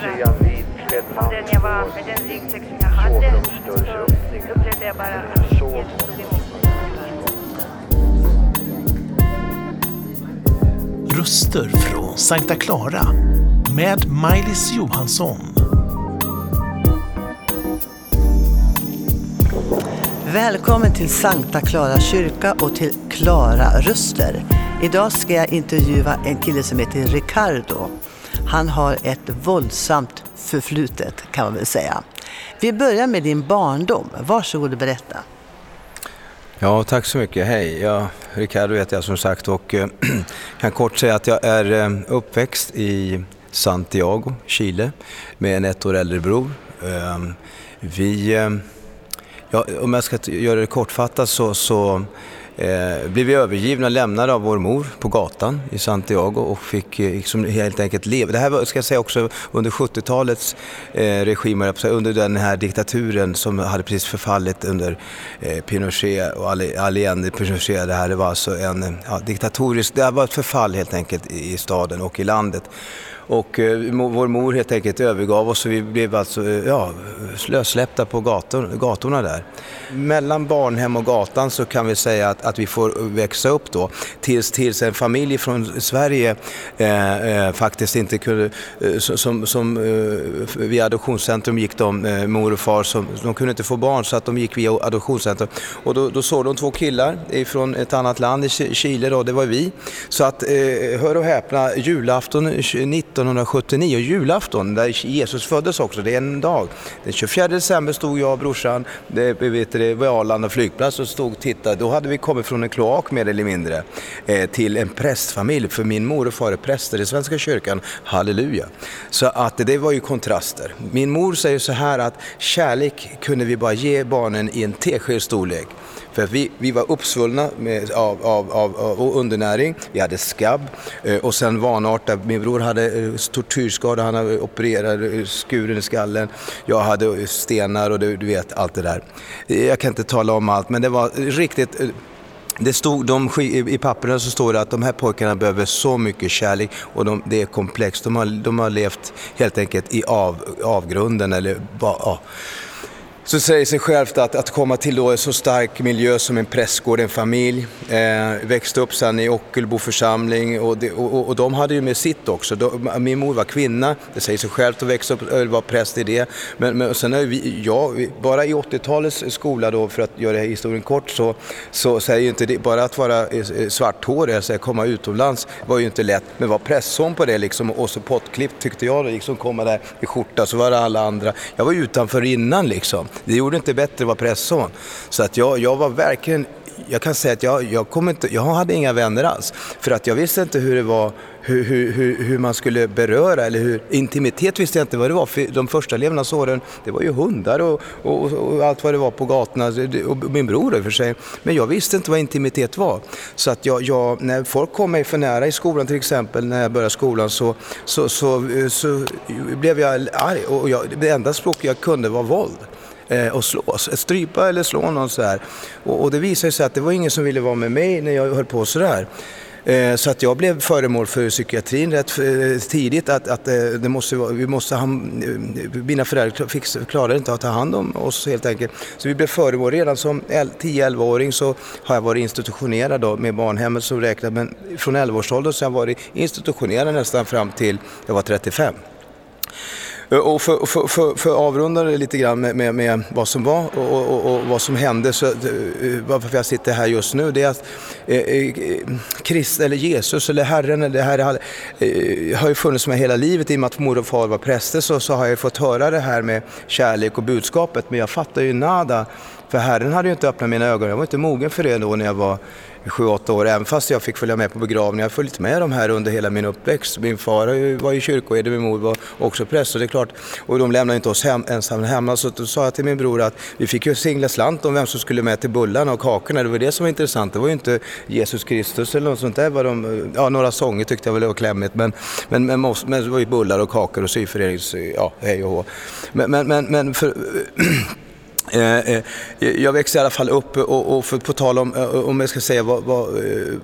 reagera på den jag var med den ryggsäck som jag hade. Så upplevde jag bara att Jesus tog emot mig. Röster från Sankta Clara med Maj-Lis Johansson. Välkommen till Sankta Clara kyrka och till Klara Röster. Idag ska jag intervjua en kille som heter Ricardo. Han har ett våldsamt förflutet kan man väl säga. Vi börjar med din barndom. Varsågod och berätta. Ja, tack så mycket. Hej, ja, Ricardo heter jag som sagt och eh, kan kort säga att jag är eh, uppväxt i Santiago, Chile med en ett år äldre bror. Ehm, vi, eh, ja, om jag ska göra det kortfattat så, så eh, blev vi övergivna och lämnade av vår mor på gatan i Santiago och fick eh, liksom helt enkelt leva. Det här var, ska jag säga också under 70-talets eh, regimer, jag på att säga, under den här diktaturen som hade precis förfallit under eh, Pinochet och Allende Pinochet. Det här det var alltså en ja, diktatorisk, det var ett förfall helt enkelt i, i staden och i landet. Och eh, vår mor helt enkelt övergav oss och vi blev alltså eh, ja, lössläppta på gator, gatorna där. Mellan barnhem och gatan så kan vi säga att, att vi får växa upp då tills, tills en familj från Sverige eh, eh, faktiskt inte kunde, eh, som, som, eh, via adoptionscentrum gick de, eh, mor och far, som, de kunde inte få barn så att de gick via adoptionscentrum. Och då, då såg de två killar från ett annat land, i Chile då, det var vi. Så att, eh, hör och häpna, julafton 19 1979, julafton där Jesus föddes också, det är en dag. Den 24 december stod jag och brorsan det, vet det, vid Arlanda flygplats och stod och tittade. Då hade vi kommit från en kloak mer eller mindre eh, till en prästfamilj, för min mor och far är präster i Svenska kyrkan, halleluja. Så att det var ju kontraster. Min mor säger så här att kärlek kunde vi bara ge barnen i en tesked storlek. För att vi, vi var uppsvullna med, av, av, av, av undernäring, vi hade skabb eh, och sen vanartat. Min bror hade eh, tortyrskador, han hade opererat, eh, skuren i skallen. Jag hade eh, stenar och du, du vet allt det där. Jag kan inte tala om allt men det var riktigt eh, det stod, de, i papperna så står det att de här pojkarna behöver så mycket kärlek och de, det är komplext. De har, de har levt helt enkelt i av, avgrunden eller ja. Så säger sig självt att, att komma till då en så stark miljö som en prästgård, en familj, eh, växte upp sen i Ockelbo församling och, det, och, och, de hade ju med sitt också. De, min mor var kvinna, det säger sig självt att växa upp och vara präst i det. Men, men sen är vi, ja, bara i 80-talets skola då, för att göra historien kort, så, så säger ju inte det, bara att vara eh, eh, svarthårig, alltså komma utomlands var ju inte lätt. Men var prästson på det liksom och så pottklippt tyckte jag, liksom komma där i skjorta, så var det alla andra. Jag var ju utanför innan liksom. Det gjorde inte bättre att vara prästson. Så att jag, jag var verkligen jag kan säga att jag, jag, kom inte, jag hade inga vänner alls. För att jag visste inte hur det var, hur, hur, hur, hur man skulle beröra eller hur, intimitet visste jag inte vad det var. För de första levnadsåren, det var ju hundar och, och, och allt vad det var på gatorna. Och min bror i och för sig. Men jag visste inte vad intimitet var. Så att jag, jag, när folk kom mig för nära i skolan till exempel, när jag började skolan så, så, så, så, blev jag arg. Och jag, det enda språk jag kunde var våld eh, och slå, strypa eller slå någon så här. Och, och det visade sig att det var ingen som ville vara med mig när jag höll på sådär. Eh, så att jag blev föremål för psykiatrin rätt eh, tidigt. Att, att eh, det måste, vara- vi måste ha, mina föräldrar fick, klarade inte att ta hand om oss helt enkelt. Så vi blev föremål. Redan som 10-11-åring så har jag varit institutionerad då, med barnhemmet som räknat Men från 11-årsåldern så har jag varit institutionerad nästan fram till jag var 35. Eh, och för, för, för, för att avrunda det lite grann med, med, med vad som var och, och, och, och vad som hände, så, eh, varför jag sitter här just nu, det är att eh, eh Krist, eller Jesus eller Herren, eller Herre, eh, har ju funnits med hela livet. I och med att mor och far var präster så, så har jag fått höra det här med kärlek och budskapet, men jag fattar ju nada. För Herren hade ju inte öppnat mina ögon, jag var inte mogen för det då när jag var 7-8 år, även fast jag fick följa med på begravningar. Jag har följt med dem här under hela min uppväxt. Min far var ju kyrkoherde, min mor var också präst. Och det är klart, och de lämnade inte oss hem, ensamma hemma. Så då sa jag till min bror att vi fick ju singla slant om vem som skulle med till bullarna och kakorna. Det var det som var intressant. Det var ju inte Jesus Kristus eller något sånt där. Var de, ja, några sånger tyckte jag väl var klämmigt. Men, men, men, men det var ju bullar och kakor och syförenings... Ja, hej och hå. Men, men, men, men för, Eh, eh, jag växte i alla fall upp och, och för, på tal om, eh, om jag ska säga vad, vad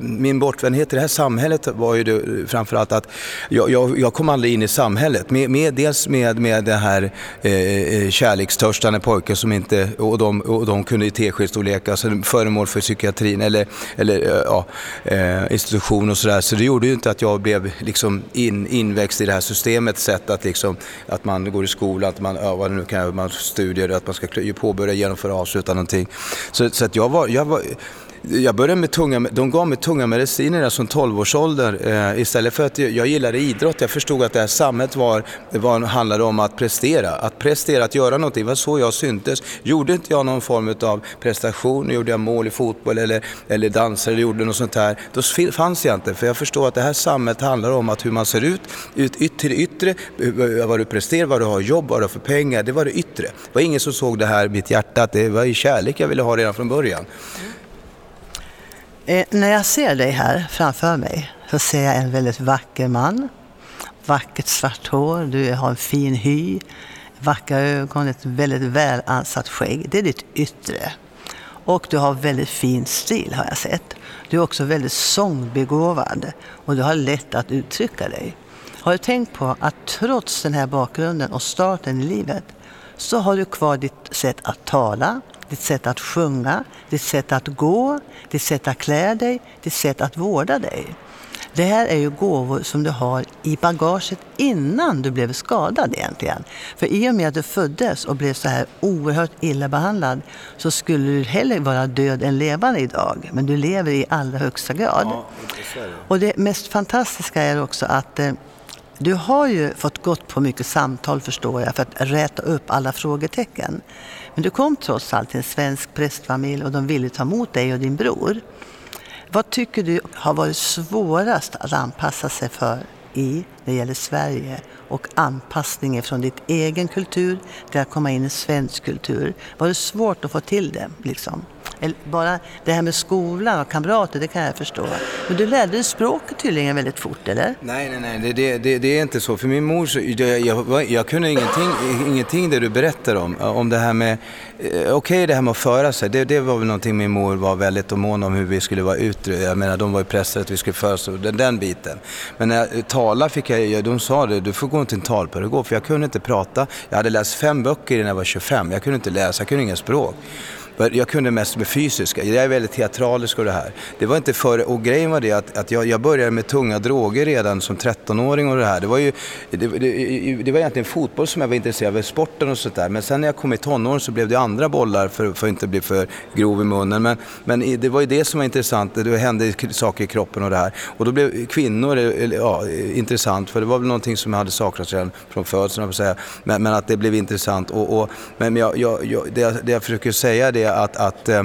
min bortvändhet i det här samhället var ju det, framförallt att jag, jag, jag, kom aldrig in i samhället. Med, med, dels med, med den här eh, kärlekstörstande pojken som inte, och de, och de kunde i teskedsstorlek, alltså föremål för psykiatrin eller, eller ja, institution och sådär. Så det gjorde ju inte att jag blev liksom in, inväxt i det här systemet, sätt att, liksom, att man går i skolan, att man, ja, vad det nu kan man studier, att man ska påbörja, genomföra avsluta någonting. Så, så att jag var, jag var jag började med tunga, de gav mig tunga mediciner som 12-årsålder eh, istället för att jag gillade idrott. Jag förstod att det här samhället var, var, handlade om att prestera, att prestera, att göra någonting. Det var så jag syntes. Gjorde inte jag någon form av prestation, gjorde jag mål i fotboll eller, eller dansade eller gjorde något sånt här, då fanns jag inte. För jag förstod att det här samhället handlar om att hur man ser ut, ut, till det yttre, eh, vad du presterar, vad du har jobb, vad du har för pengar, det var det yttre. Det var ingen som såg det här, mitt hjärta, att det var i kärlek jag ville ha redan från början. Eh, när jag ser dig här framför mig så ser jag en väldigt vacker man. Vackert svart hår, du har en fin hy, vackra ögon, ett väldigt väl ansatt skägg. Det är ditt yttre. Och du har väldigt fin stil har jag sett. Du är också väldigt sångbegåvad och du har lätt att uttrycka dig. Har du tänkt på att trots den här bakgrunden och starten i livet så har du kvar ditt sätt att tala, ditt sätt att sjunga, ditt sätt att gå, ditt sätt att klä dig, ditt sätt att vårda dig. Det här är ju gåvor som du har i bagaget innan du blev skadad egentligen. För i och med att du föddes och blev så här oerhört illa behandlad så skulle du hellre vara död än levande idag. Men du lever i allra högsta grad. Ja, och det mest fantastiska är också att eh, du har ju fått gått på mycket samtal förstår jag för att räta upp alla frågetecken. Men du kom trots allt till en svensk prästfamilj och de ville ta emot dig och din bror. Vad tycker du har varit svårast att anpassa sig för i när det gäller Sverige och anpassningen från ditt egen kultur till att komma in i svensk kultur? Var det svårt att få till det? Liksom? Bara det här med skolan och kamrater, det kan jag förstå. Men du lärde dig språket tydligen väldigt fort, eller? Nej, nej, nej, det, det, det är inte så. För min mor, så, jag, jag, jag kunde ingenting, ingenting det du berättar om. Om det här med, eh, okej okay, det här med att föra sig, det, det var väl någonting min mor var väldigt mån om hur vi skulle vara ute. Jag menar, de var ju pressade att vi skulle föra oss, den, den biten. Men när jag eh, talade fick jag, de sa det, du får gå till en talpedagog, för jag kunde inte prata. Jag hade läst fem böcker innan jag var 25, jag kunde inte läsa, jag kunde inga språk. Jag kunde mest med fysiska. Jag är väldigt teatralisk och det här. Det var inte för, och grejen var det att, att jag, jag började med tunga droger redan som 13-åring och det här. Det var ju, det, det, det, var egentligen fotboll som jag var intresserad av, sporten och sånt där. Men sen när jag kom i tonåren så blev det andra bollar för, för att inte bli för grov i munnen. Men, men det var ju det som var intressant, det hände saker i kroppen och det här. Och då blev kvinnor eh, eh, ja, intressant, för det var väl någonting som jag hade saknat redan från födseln, men, men att det blev intressant. Och, och men jag, jag, jag, det, jag, det jag försöker säga säga att, att eh,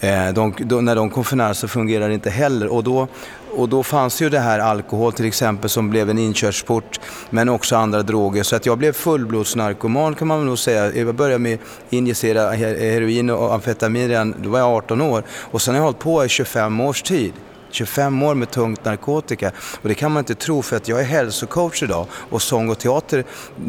eh, de, då, när de kom för nära så fungerade det inte heller. Och då, och då fanns ju det här alkohol till exempel som blev en inkörsport, men också andra droger. Så att jag blev fullblodsnarkoman kan man nog säga. Jag började med att injicera heroin och amfetamin redan, då var jag 18 år. Och sen har jag hållit på i 25 års tid. 25 år med tungt narkotika. Och det kan man inte tro för att jag är hälsocoach idag och sång och teater.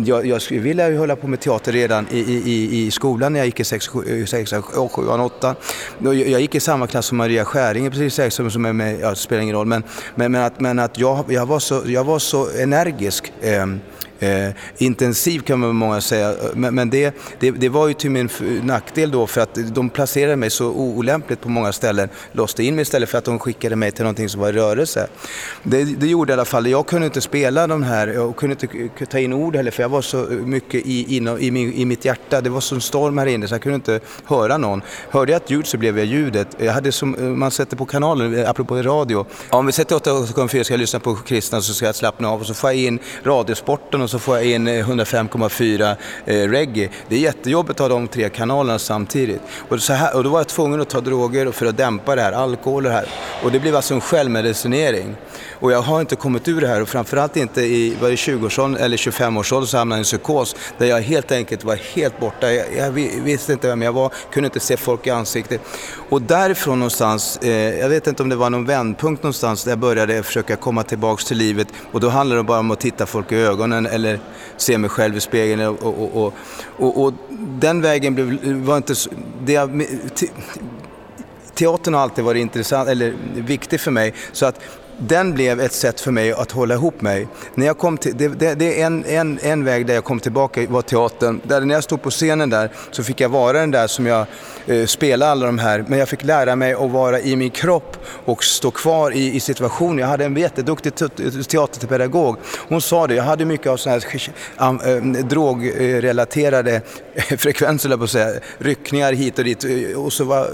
Jag, jag ville ju hålla på med teater redan i, i, i skolan när jag gick i 6, 6 7, 8. Jag, jag gick i samma klass som Maria Skäringer precis som är med, ja, det spelar ingen roll. Men, men, men att, men att jag, jag, var så, jag var så energisk. Eh, eh, intensiv kan man många säga. Men, men det, det, det, var ju till min nackdel då för att de placerade mig så olämpligt på många ställen. Låste in mig istället för att de skickade mig till någonting som var i rörelse. Det, det gjorde i alla fall, jag kunde inte spela de här, jag kunde inte ta in ord heller för jag var så mycket i, inom, i, min, i mitt hjärta. Det var som storm här inne så jag kunde inte höra någon. Hörde jag ett ljud så blev jag ljudet. Jag hade som, eh, man sätter på kanalen, eh, apropå radio. Om vi sätter 8,4 ska jag lyssna på kristna så ska jag slappna av och så får jag in Radiosporten och så får jag in eh, 105,4 eh, reggae. Det är jättejobbigt att ha de tre kanalerna samtidigt. Och, så här, och då var jag tvungen att ta droger för att dämpa det här, alkohol och det här. Och det blev alltså en självmedicinering. Och jag har inte kommit ur det här och framförallt inte i 20-årsåldern eller 25-årsåldern så hamnade jag i en psykos där jag helt enkelt var helt borta. Jag, jag, visste inte vem jag var, kunde inte se folk i ansiktet. Och därifrån någonstans, eh, jag vet inte om det var någon vändpunkt någonstans där jag började försöka komma tillbaks till livet och då handlade det bara om att titta folk i ögonen eller se mig själv i spegeln. Och, och, och, och, och den vägen blev, var inte... Det, te, teatern har alltid varit intressant, eller viktig för mig. Så att den blev ett sätt för mig att hålla ihop mig. När jag kom till, det, det, det, är en, en, en väg där jag kom tillbaka var teatern. Där när jag stod på scenen där så fick jag vara den där som jag Eh, spela alla de här. Men jag fick lära mig att vara i min kropp och stå kvar i, i situationen. Jag hade en jätteduktig teaterpedagog. Hon sa det, jag hade mycket av sådana här äh, drogrelaterade frekvenser, på att säga. Ryckningar hit och dit. Eh, och, så var,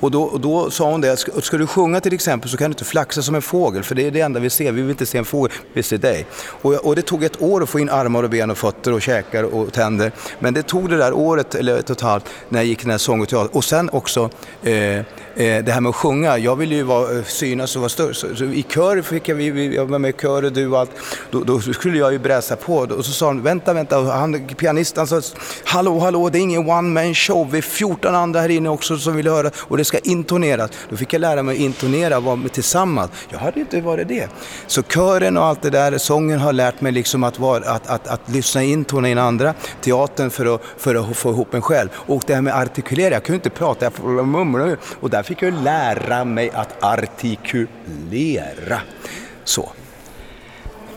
och, då, och då sa hon det, ska, ska du sjunga till exempel så kan du inte flaxa som en fågel, för det är det enda vi ser. Vi vill inte se en fågel, vi ser dig. Och, och det tog ett år att få in armar och ben och fötter och käkar och tänder. Men det tog det där året, eller ett och ett halvt, när jag gick den här sång och teater. Och sen också eh, Eh, det här med att sjunga, jag ville ju vara, eh, synas och vara större. Så, så I kör fick jag, vi, jag var med i kör och du och allt. Då, då, skulle jag ju bräsa på och så sa han, vänta, vänta, och han, pianisten sa, hallå, hallå, det är ingen one man show, vi är 14 andra här inne också som vill höra och det ska intoneras. Då fick jag lära mig att intonera, vara med tillsammans. Jag hade inte varit det. Så kören och allt det där, sången har lärt mig liksom att, vara, att, att, att lyssna in, tona in andra, teatern för att, för att få ihop en själv. Och det här med artikulering artikulera, jag kunde inte prata, jag mumlade och där fick jag lära mig att artikulera. Så.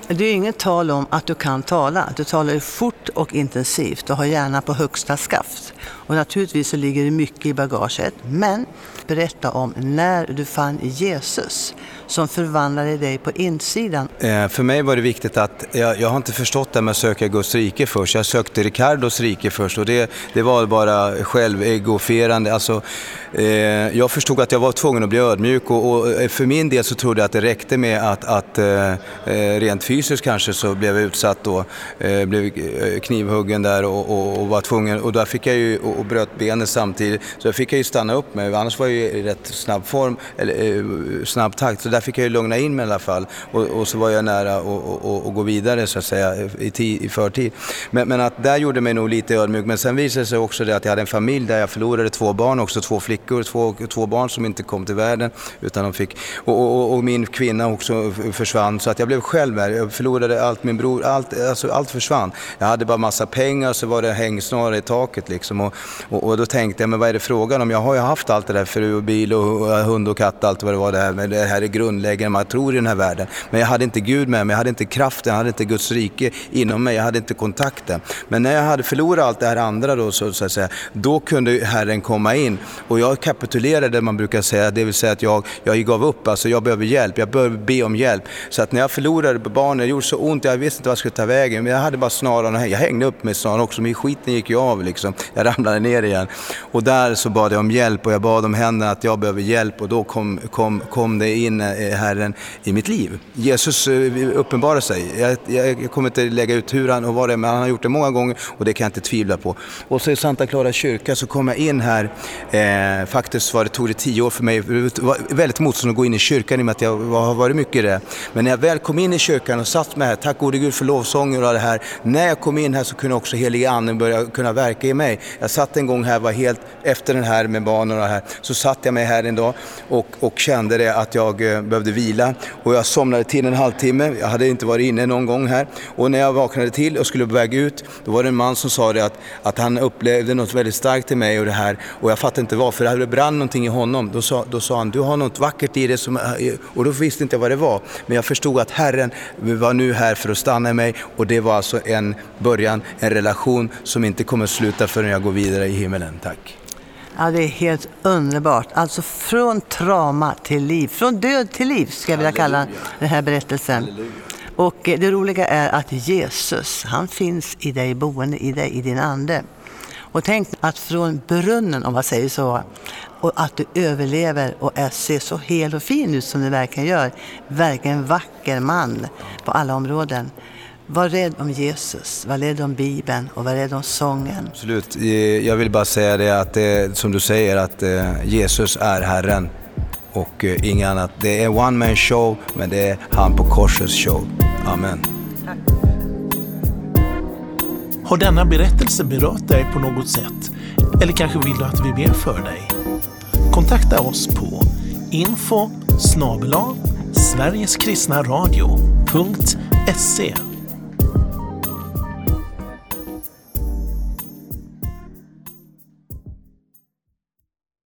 Det är inget tal om att du kan tala. Du talar fort och intensivt och har gärna på högsta skaft. Och naturligtvis så ligger det mycket i bagaget. Men berätta om när du fann Jesus som förvandlade dig på insidan. Eh, för mig var det viktigt att, jag, jag har inte förstått det med att söka Guds rike först. Jag sökte Ricardos rike först och det, det var bara självegoferande. Alltså, eh, jag förstod att jag var tvungen att bli ödmjuk och, och, eh, för min del så trodde jag att det räckte med att, att eh, eh rent fysiskt kanske så blev jag utsatt då, eh, blev knivhuggen där och, och, och, var tvungen, och där fick jag ju, och, bröt benet samtidigt, så jag fick jag ju stanna upp mig, annars var jag ju i rätt snabb form, eller eh, snabb takt. Så där fick jag ju lugna in mig i alla fall och, och så var jag nära att gå vidare så att säga i, tid, i förtid. Men, men, att där gjorde mig nog lite ödmjuk. Men sen visade det sig också det att jag hade en familj där jag förlorade två barn också, två flickor, två, två barn som inte kom till världen utan de fick, och, och, och min kvinna också försvann så att jag blev själv här. Jag förlorade allt, min bror, allt, alltså allt försvann. Jag hade bara massa pengar så var det hängsnare i taket liksom och, och, och, då tänkte jag, men vad är det frågan om? Jag har ju haft allt det där, fru och bil och hund och katt, allt vad det var det här, men det här är grundläggande, man tror i den här världen. Men jag hade inte Gud med mig, jag hade inte kraften, jag hade inte Guds rike inom mig, jag hade inte kontakten. Men när jag hade förlorat allt det här andra då, så, så att säga, då kunde Herren komma in. Och jag kapitulerade, man brukar säga, det vill säga att jag, jag gav upp, alltså jag behöver hjälp, jag behöver be om hjälp. Så att när jag förlorade barnen, det gjorde så ont, jag visste inte vad jag skulle ta vägen, men jag hade bara snaran jag hängde upp mig snaran också, men skiten gick ju av liksom. Jag ramlade ner igen. Och där så bad jag om hjälp och jag bad om händerna att jag behöver hjälp och då kom, kom, kom det in eh, Herren i mitt liv. Jesus eh, uppenbarade sig. Jag, jag, kommer inte lägga ut hur han och vad det är, men han har gjort det många gånger och det kan jag inte tvivla på. Och så i Santa Clara kyrka så kom jag in här, eh, faktiskt var det, tog det tio år för mig, det var väldigt motstånd att gå in i kyrkan i och med att jag har varit mycket i det. Men när jag väl kom in i kyrkan och satt mig här, tack gode Gud för lovsånger och det här. När jag kom in här så kunde också helige anden börja kunna verka i mig. Jag satt en gång här, var helt efter den här med barnen och här, så satt jag mig här en dag och, och kände det att jag eh, behövde vila och jag somnade till en halvtimme. Jag hade inte varit inne någon gång här och när jag vaknade till och skulle på väg ut då var det en man som sa det att, att han upplevde något väldigt starkt i mig och det här och jag fattade inte varför, det brann någonting i honom. Då sa, då sa han du har något vackert i dig som, eh, och då visste inte jag vad det var. Men jag förstod att Herren var nu här för att stanna i mig och det var alltså en början, en relation som inte kommer att sluta förrän jag går vidare i himmelen. Tack. Ja, det är helt underbart. Alltså från trauma till liv, från död till liv ska jag vilja kalla den här berättelsen. Halleluja. Och eh, det roliga är att Jesus, han finns i dig, boende i dig, i din ande. Och tänk att från brunnen, om man säger så, och att du överlever och är, ser så hel och fin ut som du verkligen gör. Verkligen vacker man på alla områden. Var rädd om Jesus, var rädd om Bibeln och var rädd om sången. Absolut. Jag vill bara säga det att det, som du säger att eh, Jesus är Herren och eh, inget annat. Det är one man show men det är han på korsets show. Amen. Tack. Har denna berättelse berört dig på något sätt? Eller kanske vill du att vi ber för dig? Kontakta oss på info snabel-a sverigeskristnaradio.se